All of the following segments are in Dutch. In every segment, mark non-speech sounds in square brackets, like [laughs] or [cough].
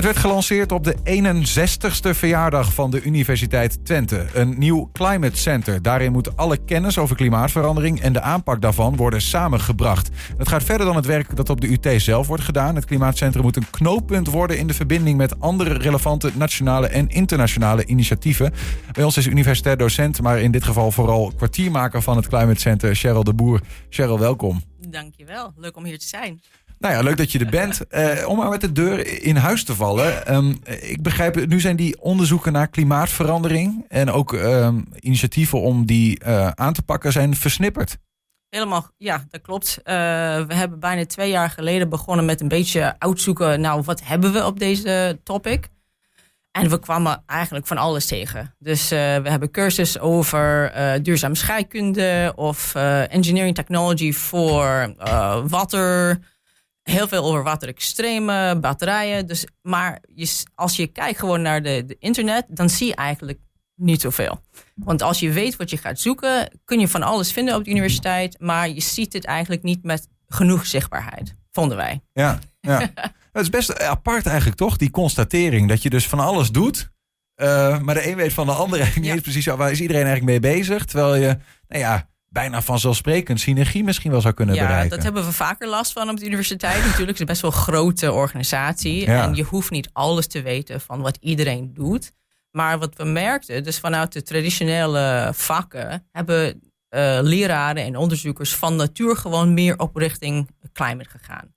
Het werd gelanceerd op de 61ste verjaardag van de Universiteit Twente. Een nieuw climate center. Daarin moet alle kennis over klimaatverandering en de aanpak daarvan worden samengebracht. Het gaat verder dan het werk dat op de UT zelf wordt gedaan. Het klimaatcentrum moet een knooppunt worden in de verbinding met andere relevante nationale en internationale initiatieven. Bij ons is universitair docent, maar in dit geval vooral kwartiermaker van het Climate Center, Cheryl de Boer. Cheryl, welkom. Dankjewel, leuk om hier te zijn. Nou ja, leuk dat je er bent. Uh, [laughs] om maar met de deur in huis te vallen. Um, ik begrijp, nu zijn die onderzoeken naar klimaatverandering en ook um, initiatieven om die uh, aan te pakken zijn versnipperd. Helemaal, ja, dat klopt. Uh, we hebben bijna twee jaar geleden begonnen met een beetje uitzoeken. Nou, wat hebben we op deze topic? En we kwamen eigenlijk van alles tegen. Dus uh, we hebben cursus over uh, duurzame scheikunde of engineering technology voor water heel veel over waterextreme, batterijen. Dus, maar je, als je kijkt gewoon naar de, de, internet, dan zie je eigenlijk niet zoveel. Want als je weet wat je gaat zoeken, kun je van alles vinden op de universiteit. Maar je ziet het eigenlijk niet met genoeg zichtbaarheid, vonden wij. Ja, ja. [laughs] het is best apart eigenlijk toch, die constatering. Dat je dus van alles doet. Uh, maar de een weet van de ander eigenlijk niet ja. precies waar is iedereen eigenlijk mee bezig. Terwijl je, nou ja, bijna vanzelfsprekend synergie misschien wel zou kunnen ja, bereiken. dat hebben we vaker last van op de universiteit. Natuurlijk het is best wel een grote organisatie. En je hoeft niet alles te weten van wat iedereen doet. Maar wat we merkten, dus vanuit de traditionele vakken... hebben uh, leraren en onderzoekers van natuur gewoon meer op richting climate gegaan.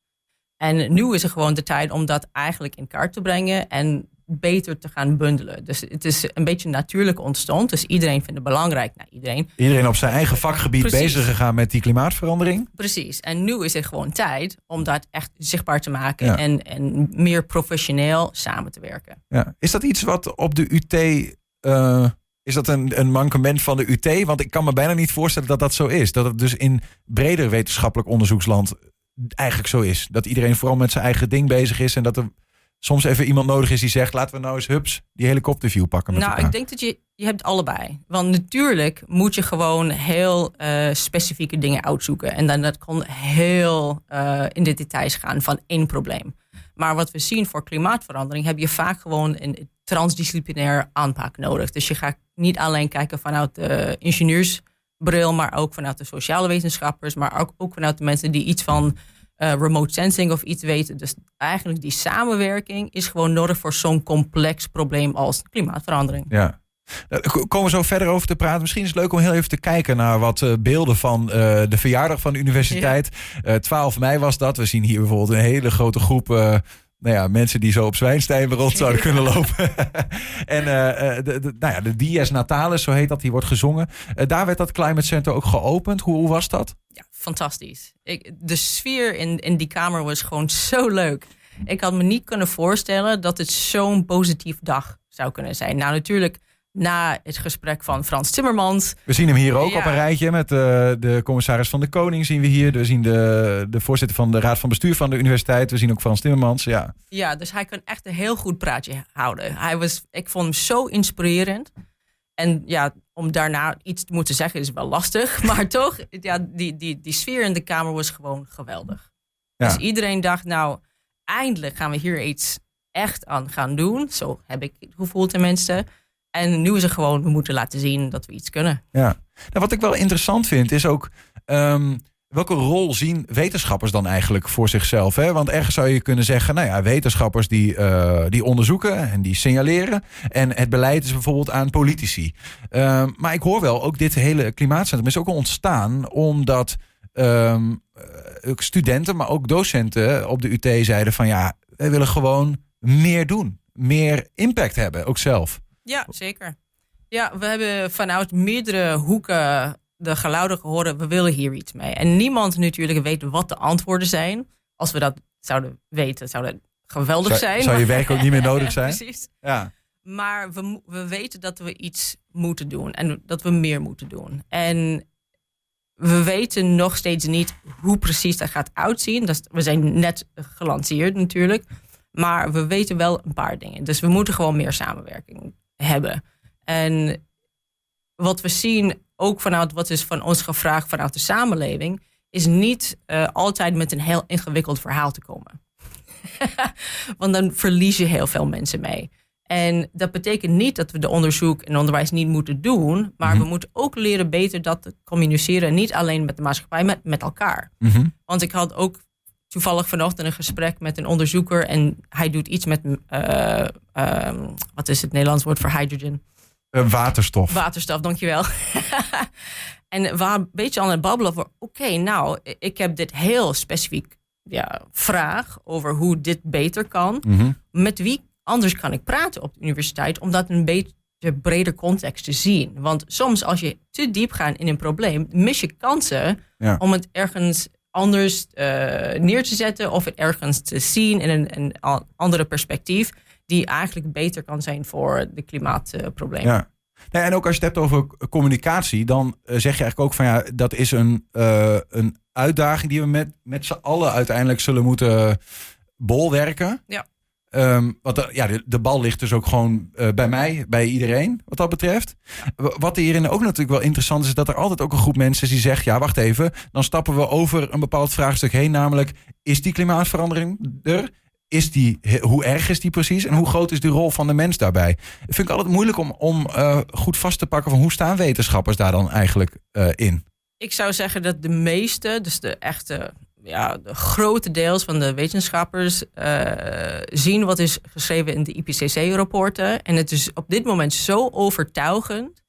En nu is er gewoon de tijd om dat eigenlijk in kaart te brengen... en beter te gaan bundelen. Dus het is een beetje natuurlijk ontstond. Dus iedereen vindt het belangrijk. Nou, iedereen. iedereen op zijn eigen vakgebied Precies. bezig gegaan met die klimaatverandering. Precies. En nu is het gewoon tijd om dat echt zichtbaar te maken. Ja. En, en meer professioneel samen te werken. Ja. Is dat iets wat op de UT... Uh, is dat een, een mankement van de UT? Want ik kan me bijna niet voorstellen dat dat zo is. Dat het dus in breder wetenschappelijk onderzoeksland eigenlijk zo is. Dat iedereen vooral met zijn eigen ding bezig is. En dat er soms even iemand nodig is die zegt: laten we nou eens hups die helikopterview pakken. Met nou, elkaar. ik denk dat je, je hebt allebei. Want natuurlijk moet je gewoon heel uh, specifieke dingen uitzoeken. En dan dat kan heel uh, in de details gaan van één probleem. Maar wat we zien voor klimaatverandering heb je vaak gewoon een transdisciplinair aanpak nodig. Dus je gaat niet alleen kijken vanuit de ingenieursbril, maar ook vanuit de sociale wetenschappers, maar ook, ook vanuit de mensen die iets van uh, remote sensing of iets weten. Dus eigenlijk die samenwerking is gewoon nodig voor zo'n complex probleem als klimaatverandering. Ja. Daar komen we zo verder over te praten. Misschien is het leuk om heel even te kijken naar wat uh, beelden van uh, de verjaardag van de universiteit. Ja. 12 mei was dat. We zien hier bijvoorbeeld een hele grote groep nou ja, mensen die zo op Zwijnstein rond zouden [laughs] kunnen lopen. [laughs] en uh, de, de, nou ja, de Dies Natalis, zo heet dat, die wordt gezongen. Uh, daar werd dat Climate Center ook geopend. Hoe, hoe was dat? Ja, fantastisch. Ik, de sfeer in, in die kamer was gewoon [laughs] zo leuk. Ik had me niet kunnen voorstellen dat het zo'n positief dag zou kunnen zijn. Nou, natuurlijk na het gesprek van Frans Timmermans. We zien hem hier ook ja. op een rijtje met uh, de commissaris van de Koning zien we hier. We zien de, de voorzitter van de Raad van Bestuur van de universiteit. We zien ook Frans Timmermans, ja. Ja, dus hij kan echt een heel goed praatje houden. Hij was, ik vond hem zo inspirerend. En ja, om daarna iets te moeten zeggen is wel lastig. [laughs] Maar toch, ja, die, die, die sfeer in de Kamer was gewoon geweldig. Ja. Dus iedereen dacht, nou, eindelijk gaan we hier iets echt aan gaan doen. Zo heb ik het gevoel tenminste. En nu is het gewoon, we moeten laten zien dat we iets kunnen. Ja, nou, wat ik wel interessant vind is ook... Um, welke rol zien wetenschappers dan eigenlijk voor zichzelf? Hè? Want ergens zou je kunnen zeggen, nou ja, wetenschappers die, uh, die onderzoeken en die signaleren. En het beleid is bijvoorbeeld aan politici. Uh, maar ik hoor wel, ook dit hele klimaatcentrum is ook ontstaan omdat um, studenten, maar ook docenten op de UT zeiden van ja, wij willen gewoon meer doen. Meer impact hebben, ook zelf. Ja, zeker. Ja, we hebben vanuit meerdere hoeken de geluiden gehoord, we willen hier iets mee. En niemand natuurlijk weet wat de antwoorden zijn. Als we dat zouden weten, zou dat geweldig zou, zijn. Zou je werk ook niet meer [laughs] nodig zijn? Precies. Ja. Maar we, we weten dat we iets moeten doen en dat we meer moeten doen. En we weten nog steeds niet hoe precies dat gaat uitzien. Dat, we zijn net gelanceerd natuurlijk. Maar we weten wel een paar dingen. Dus we moeten gewoon meer samenwerking hebben. En wat we zien, ook vanuit wat is van ons gevraagd vanuit de samenleving, is niet uh, altijd met een heel ingewikkeld verhaal te komen. [laughs] Want dan verlies je heel veel mensen mee. En dat betekent niet dat we de onderzoek en onderwijs niet moeten doen, maar Mhm. we moeten ook leren beter dat te communiceren, niet alleen met de maatschappij, maar met elkaar. Mhm. Want ik had ook toevallig vanochtend een gesprek met een onderzoeker en hij doet iets met, eh, ehm, wat is het Nederlands woord voor hydrogen? Eh, waterstof. Waterstof, dankjewel. [laughs] en we waren een beetje aan het babbelen over, oké, nou, ik heb dit heel specifiek ja, vraag over hoe dit beter kan. Mhm. Met wie anders kan ik praten op de universiteit om dat een beetje breder context te zien? Want soms als je te diep gaat in een probleem, mis je kansen Ja. om het ergens anders eh, neer te zetten of het ergens te zien in een, een andere perspectief die eigenlijk beter kan zijn voor de klimaatproblemen. Ja. Nee, en ook als je het hebt over communicatie, dan eh, zeg je eigenlijk ook van ja, dat is een, eh, een uitdaging die we met, met z'n allen uiteindelijk zullen moeten bolwerken. Ja. Ehm, want de, ja, de, de bal ligt dus ook gewoon eh, bij mij, bij iedereen, wat dat betreft. Wat hierin ook natuurlijk wel interessant is, is dat er altijd ook een groep mensen is die zegt, ja, wacht even, dan stappen we over een bepaald vraagstuk heen, namelijk, is die klimaatverandering er? Is die, hoe erg is die precies? En hoe groot is die rol van de mens daarbij? vind ik altijd moeilijk om, om eh, goed vast te pakken van hoe staan wetenschappers daar dan eigenlijk eh, in? Ik zou zeggen dat de meeste, dus de echte, ja, de grote deels van de wetenschappers eh, zien wat is geschreven in de IPCC-rapporten. En het is op dit moment zo overtuigend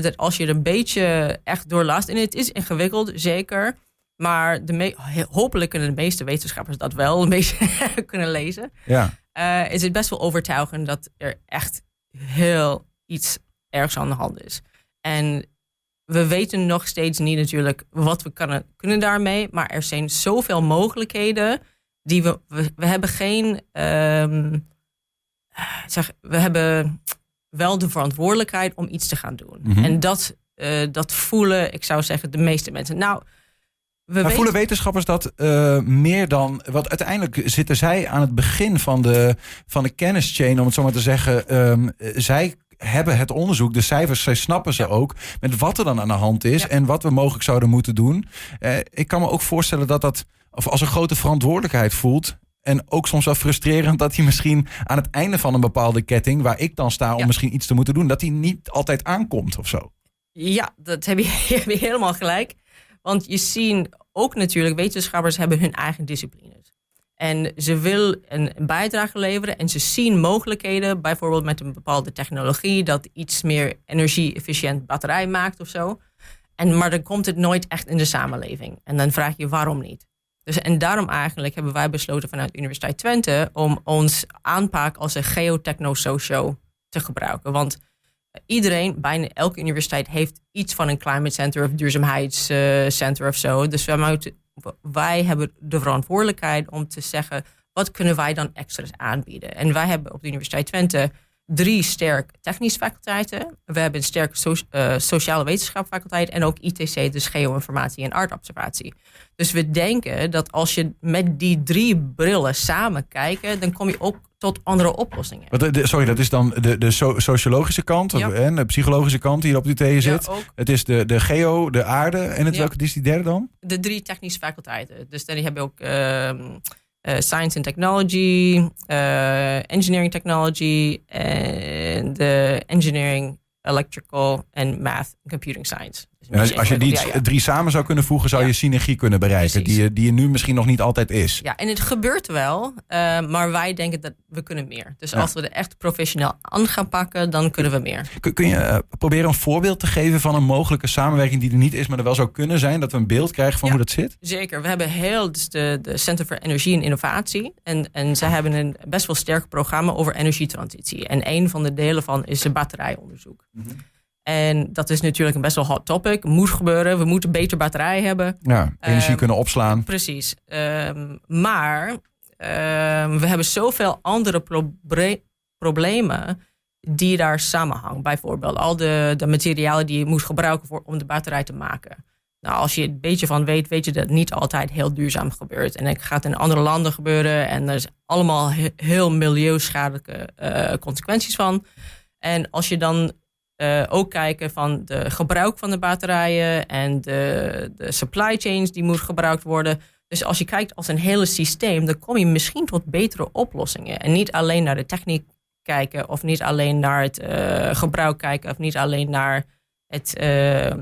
dat als je er een beetje echt doorlast, en het is ingewikkeld, zeker. Maar de hopelijk kunnen de meeste wetenschappers dat wel een [laughs] beetje kunnen lezen. Ja, eh, is het best wel overtuigend dat er echt heel iets ergs aan de hand is. En we weten nog steeds niet natuurlijk wat we kunnen, kunnen daarmee, maar er zijn zoveel mogelijkheden die we, we, we hebben geen, ehm, zeg, we hebben wel de verantwoordelijkheid om iets te gaan doen. Mhm. En dat, eh, dat voelen, ik zou zeggen, de meeste mensen. Nou, we maar weten- voelen wetenschappers dat eh, meer dan... Want uiteindelijk zitten zij aan het begin van de, van de kennischain, om het zo maar te zeggen. Ehm, eh, zij hebben het onderzoek, de cijfers, zij snappen ze ook met wat er dan aan de hand is Ja. en wat we mogelijk zouden moeten doen. Eh, ik kan me ook voorstellen dat dat of als een grote verantwoordelijkheid voelt. En ook soms wel frustrerend dat hij misschien aan het einde van een bepaalde ketting, waar ik dan sta om Ja. misschien iets te moeten doen, dat hij niet altijd aankomt of zo. Ja, dat heb je, [laughs] helemaal gelijk. Want je ziet ook natuurlijk, wetenschappers hebben hun eigen disciplines. En ze wil een bijdrage leveren en ze zien mogelijkheden, bijvoorbeeld met een bepaalde technologie, dat iets meer energie-efficiënt batterij maakt of zo. En, maar dan komt het nooit echt in de samenleving. En dan vraag je waarom niet. Dus, en daarom eigenlijk hebben wij besloten vanuit de Universiteit Twente om ons aanpak als een geotechno-socio te gebruiken. Want iedereen, bijna elke universiteit, heeft iets van een climate center of duurzaamheidscenter of zo. Dus wij, wij hebben de verantwoordelijkheid om te zeggen, wat kunnen wij dan extra's aanbieden? En wij hebben op de Universiteit Twente drie sterk technische faculteiten. We hebben een sterke so- eh, sociale wetenschapfaculteit en ook ITC, dus geoinformatie en aardobservatie. Dus we denken dat als je met die drie brillen samen kijkt, dan kom je ook tot andere oplossingen. Wat, de- sorry, dat is dan de, de so- sociologische kant Ja. of, en de psychologische kant die hier op de UT zit. Ja, ook Het is de, de geo, de aarde en het Ja. welke is die derde dan? de drie technische faculteiten. Dus dan heb je ook ehm, eh, Science and Technology, eh, Engineering Technology and de Engineering, Electrical and Math and Computing Science. Dus En als, als je die ja, ja. drie samen zou kunnen voegen, zou je synergie kunnen bereiken. Precies. Die, die je nu misschien nog niet altijd is. Ja, en het gebeurt wel, eh, maar wij denken dat we kunnen meer. Dus als we er echt professioneel aan gaan pakken, dan kunnen we meer. Kun, kun je eh, proberen een voorbeeld te geven van een mogelijke samenwerking die er niet is, maar er wel zou kunnen zijn? Dat we een beeld krijgen van hoe dat zit? Zeker. We hebben heel dus de, de Center voor Energie en Innovatie. En, en zij hebben een best wel sterk programma over energietransitie. En een van de delen van is het batterijonderzoek. En dat is natuurlijk een best wel hot topic. Moet gebeuren. We moeten beter batterij hebben. Ja, energie Ehm, kunnen opslaan. Precies. Ehm, maar ehm, we hebben zoveel andere proble- problemen die daar samenhangen. Bijvoorbeeld al de, de materialen die je moet gebruiken voor, om de batterij te maken. Nou, als je een beetje van weet, weet je dat het niet altijd heel duurzaam gebeurt. En het gaat in andere landen gebeuren. En er is allemaal he- heel milieuschadelijke eh, consequenties van. En als je dan eh, ook kijken van de gebruik van de batterijen en de, de supply chains die moet gebruikt worden, Dus als je kijkt als een hele systeem, dan kom je misschien tot betere oplossingen. En niet alleen naar de techniek kijken, of niet alleen naar het uh, gebruik kijken, of niet alleen naar het, uh,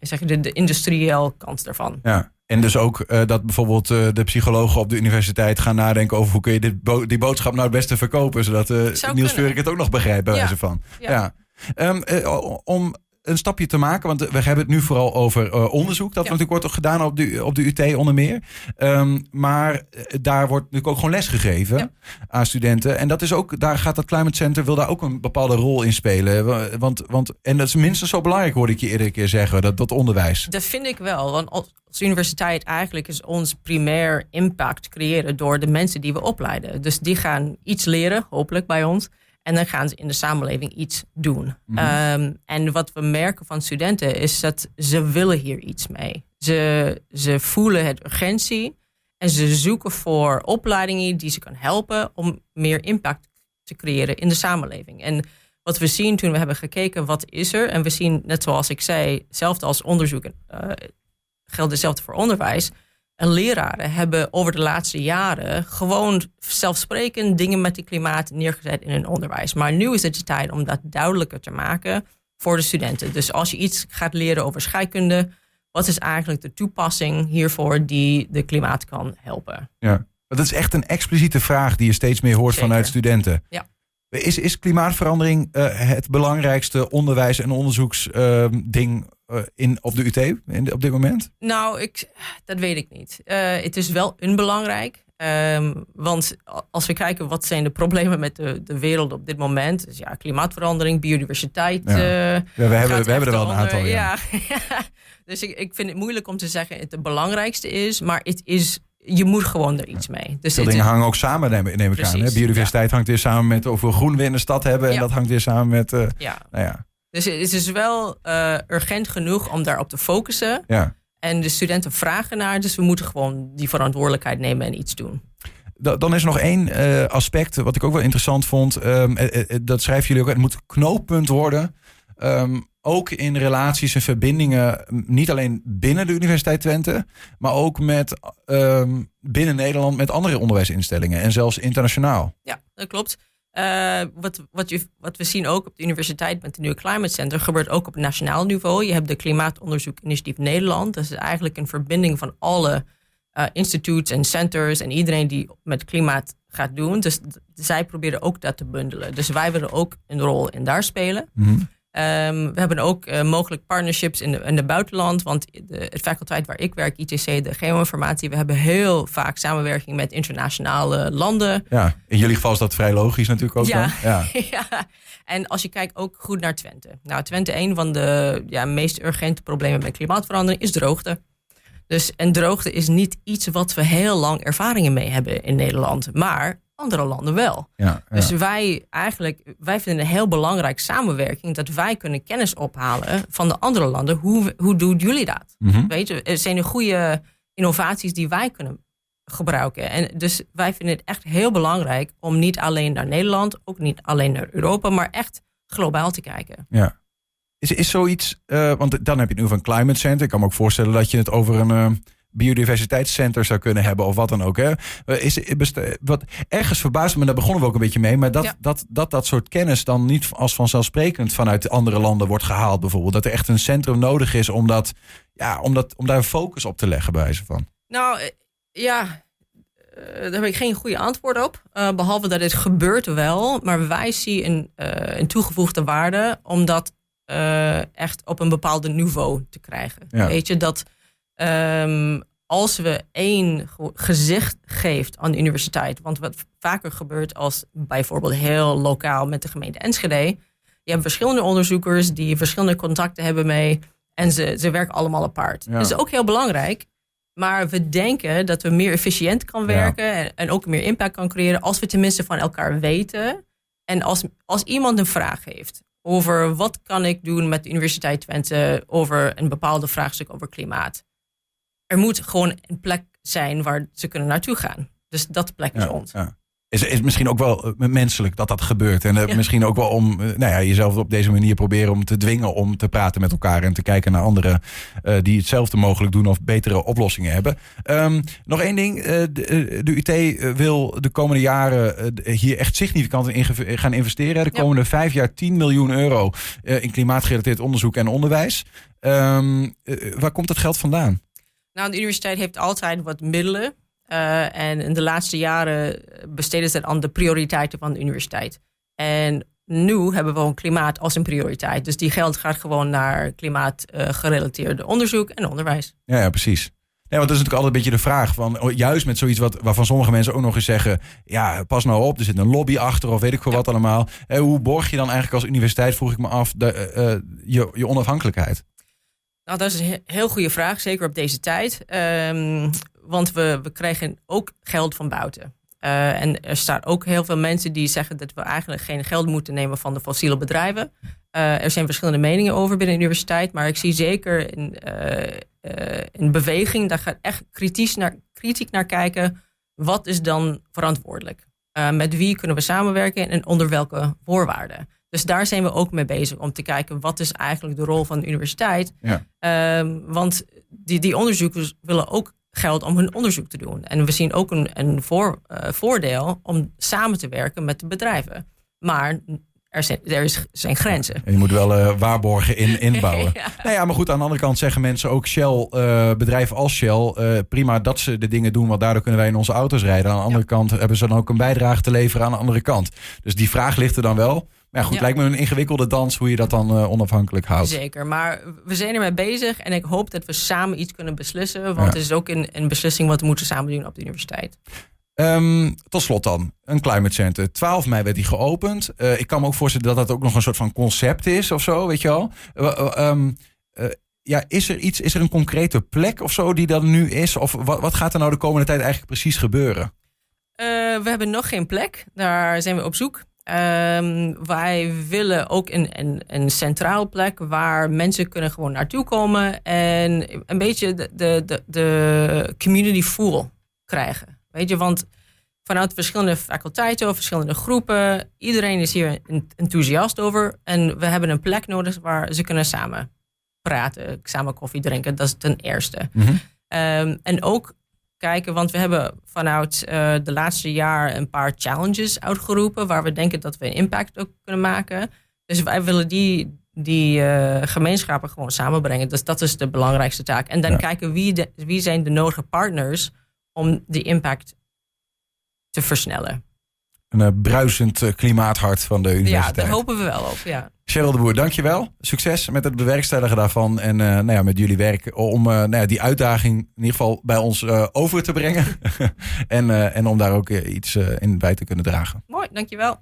zeg de, de industrieel kant ervan. Ja. En dus ook uh, dat bijvoorbeeld uh, de psychologen op de universiteit gaan nadenken over hoe kun je dit bo die boodschap nou het beste verkopen, zodat uh, Niels Vuurik het ook nog begrijpt bij ja. wijze van. Ja. ja. Um, om een stapje te maken, want we hebben het nu vooral over uh, onderzoek. Dat ja. natuurlijk wordt gedaan op de, op de UT onder meer. Um, maar uh, daar wordt natuurlijk ook gewoon les gegeven ja. aan studenten. En dat is ook, daar gaat dat Climate Center, wil daar ook een bepaalde rol in spelen. Want, want, en dat is minstens zo belangrijk, hoorde ik je iedere keer zeggen, dat, dat onderwijs. Dat vind ik wel. Want als universiteit eigenlijk is ons primair impact creëren door de mensen die we opleiden. Dus die gaan iets leren, hopelijk bij ons. En dan gaan ze in de samenleving iets doen. Mm -hmm. um, en wat we merken van studenten is dat ze willen hier iets mee. Ze, ze voelen het urgentie en ze zoeken voor opleidingen die ze kan helpen om meer impact te creëren in de samenleving. En wat we zien toen we hebben gekeken wat is er, en we zien net zoals ik zei, hetzelfde als onderzoek, uh, geldt hetzelfde voor onderwijs en leraren hebben over de laatste jaren gewoon zelfsprekend dingen met het klimaat neergezet in hun onderwijs. Maar nu is het de tijd om dat duidelijker te maken voor de studenten. Dus als je iets gaat leren over scheikunde, wat is eigenlijk de toepassing hiervoor die de klimaat kan helpen? Ja, dat is echt een expliciete vraag die je steeds meer hoort Zeker. vanuit studenten. Ja. Is, is klimaatverandering uh, het belangrijkste onderwijs- en onderzoeksding uh, in, op de UT in, op dit moment? Nou, ik, dat weet ik niet. Uh, het is wel onbelangrijk. Um, want als we kijken wat zijn de problemen met de, de wereld op dit moment. Dus ja, klimaatverandering, biodiversiteit. Ja. ja we, hebben, we hebben er wel een aantal. Ja. ja. [laughs] dus ik, ik vind het moeilijk om te zeggen het de belangrijkste is. Maar het is je moet gewoon er iets mee. Dus Veel dingen hangen ook samen, neem, neem ik Precies, aan. Hè? Biodiversiteit hangt weer samen met of we groen weer in de stad hebben. En dat hangt weer samen met... Uh, Ja. Nou ja, Dus het is wel uh, urgent genoeg om daarop te focussen. ja. En de studenten vragen naar, dus we moeten gewoon die verantwoordelijkheid nemen en iets doen. Da- Dan is er nog één eh, aspect wat ik ook wel interessant vond. Ehm, eh, eh, dat schrijven jullie ook. Het moet knooppunt worden. Ehm, ook in relaties en verbindingen, niet alleen binnen de Universiteit Twente, maar ook met ehm, binnen Nederland met andere onderwijsinstellingen en zelfs internationaal. Ja, dat klopt. Uh, wat, wat, je, wat we zien ook op de universiteit met het nieuwe Climate Center gebeurt ook op nationaal niveau. Je hebt de Klimaatonderzoek Initiatief Nederland. Dat is eigenlijk een verbinding van alle uh, en centers en iedereen die met klimaat gaat doen. Dus zij proberen ook dat te bundelen. Dus wij willen ook een rol in daar spelen. Mhm. Um, we hebben ook uh, mogelijk partnerships in, de, in het buitenland. Want de, het faculteit waar ik werk, ITC, de geoinformatie, we hebben heel vaak samenwerking met internationale landen. Ja, in jullie geval is dat vrij logisch natuurlijk ook Ja. dan. Ja. [laughs] ja. En als je kijkt ook goed naar Twente. Nou, Twente, een van de ja, meest urgente problemen met klimaatverandering is droogte. Dus en droogte is niet iets wat we heel lang ervaringen mee hebben in Nederland. Maar andere landen wel. Ja, ja. Dus wij eigenlijk, wij vinden het heel belangrijk samenwerking dat wij kunnen kennis ophalen van de andere landen. Hoe, hoe doen jullie dat? Mhm. Weet je, er zijn er goede innovaties die wij kunnen gebruiken. En dus wij vinden het echt heel belangrijk om niet alleen naar Nederland, ook niet alleen naar Europa, maar echt globaal te kijken. Ja. Is, is zoiets, eh, want dan heb je het nu van Climate Center. Ik kan me ook voorstellen dat je het over een eh, biodiversiteitscenter zou kunnen hebben of wat dan ook. Hè? Eh, Is, best- wat, ergens verbaast me, daar begonnen we ook een beetje mee, maar dat, Ja. dat, dat dat soort kennis dan niet als vanzelfsprekend vanuit andere landen wordt gehaald bijvoorbeeld. Dat er echt een centrum nodig is om, dat, ja, om, dat, om daar een focus op te leggen bij wijze van. Nou eh, ja, eh, daar heb ik geen goede antwoord op. Eh, behalve dat het gebeurt wel, maar wij zien een, eh, een toegevoegde waarde om dat eh, echt op een bepaalde niveau te krijgen. Ja. Weet je dat ehm, als we één ge- gezicht geeft aan de universiteit, want wat vaker gebeurt als bijvoorbeeld heel lokaal met de gemeente Enschede, je hebt verschillende onderzoekers die verschillende contacten hebben mee en ze, ze werken allemaal apart. Ja. Dat is ook heel belangrijk. Maar we denken dat we meer efficiënt kan werken en, en ook meer impact kan creëren als we tenminste van elkaar weten. En als, als iemand een vraag heeft over wat kan ik doen met de Universiteit Twente over een bepaalde vraagstuk over klimaat. Er moet gewoon een plek zijn waar ze kunnen naartoe gaan. Dus dat plek is Ja, ons. ja. is, is misschien ook wel eh, menselijk dat dat gebeurt. En uh, misschien ook wel om uh, nou ja, jezelf op deze manier proberen om te dwingen om te praten met elkaar en te kijken naar anderen die hetzelfde mogelijk doen of betere oplossingen hebben. Um, nog één ding. de, de, UT wil de komende jaren hier echt significant in gaan investeren. De komende ja. vijf jaar 10 miljoen euro in klimaatgerelateerd onderzoek en onderwijs. Um, waar komt dat geld vandaan? Nou, de universiteit heeft altijd wat middelen. Uh, en in de laatste jaren besteden ze aan de prioriteiten van de universiteit. En nu hebben we gewoon klimaat als een prioriteit. Dus die geld gaat gewoon naar klimaatgerelateerde uh, onderzoek en onderwijs. Ja, ja precies. Nee, want dat is natuurlijk altijd een beetje de vraag van, oh, juist met zoiets wat, waarvan sommige mensen ook nog eens zeggen, ja, pas nou op, er zit een lobby achter of weet ik veel ja. wat allemaal. Eh, hoe borg je dan eigenlijk als universiteit, vroeg ik me af, de, uh, je, je onafhankelijkheid? Nou, dat is een heel goede vraag, zeker op deze tijd. Um, want we, we krijgen ook geld van buiten. Uh, en er staan ook heel veel mensen die zeggen dat we eigenlijk geen geld moeten nemen van de fossiele bedrijven. Uh, er zijn verschillende meningen over binnen de universiteit, maar ik zie zeker uh, in beweging, daar gaat echt kritisch naar, kritiek naar kijken. Wat is dan verantwoordelijk? met wie kunnen we samenwerken en onder welke voorwaarden? Dus daar zijn we ook mee bezig om te kijken wat is eigenlijk de rol van de universiteit. Ja. Ehm, want die, die onderzoekers willen ook geld om hun onderzoek te doen. En we zien ook een, een voor, uh, voordeel om samen te werken met de bedrijven. Maar er zijn, er is, zijn grenzen. En je moet wel uh, waarborgen in, [laughs] inbouwen. ja. Nou ja, maar goed, aan de andere kant zeggen mensen ook Shell, uh, bedrijven als Shell, uh, prima dat ze de dingen doen, want daardoor kunnen wij in onze auto's rijden. Aan de andere ja. kant hebben ze dan ook een bijdrage te leveren aan de andere kant. Dus die vraag ligt er dan wel. Maar ja, goed, ja. lijkt me een ingewikkelde dans hoe je dat dan uh, onafhankelijk houdt. Zeker, maar we zijn ermee bezig en ik hoop dat we samen iets kunnen beslissen. Want ja. het is ook een, een beslissing wat we moeten samen doen op de universiteit. Um, tot slot dan, een climate center. 12 mei werd die geopend. Uh, ik kan me ook voorstellen dat dat ook nog een soort van concept is of zo, weet je wel. Uh, um, ja, is er iets, is er een concrete plek of zo die dat nu is? Of wat, wat gaat er nou de komende tijd eigenlijk precies gebeuren? we hebben nog geen plek. Daar zijn we op zoek. Um, wij willen ook een, een, een centraal plek waar mensen kunnen gewoon naartoe komen en een beetje de, de, de, de community feel krijgen. Weet je, want vanuit verschillende faculteiten of verschillende groepen, iedereen is hier enthousiast over. En we hebben een plek nodig waar ze kunnen samen praten, samen koffie drinken. Dat is ten eerste. Mm -hmm. um, en ook kijken. Want we hebben vanuit uh, de laatste jaar een paar challenges uitgeroepen. Waar we denken dat we een impact ook kunnen maken. Dus wij willen die, die uh, gemeenschappen gewoon samenbrengen. Dus dat is de belangrijkste taak. En dan ja. kijken wie, de, wie zijn de nodige partners om die impact te versnellen. Een uh, bruisend klimaathart van de universiteit. Ja, daar hopen we wel op, ja. Cheryl de Boer, dankjewel. Succes met het bewerkstelligen daarvan. En uh, nou ja, met jullie werk om uh, nou ja, die uitdaging in ieder geval bij ons uh, over te brengen. [laughs] en, en om daar ook iets in bij te kunnen dragen. Mooi, dankjewel.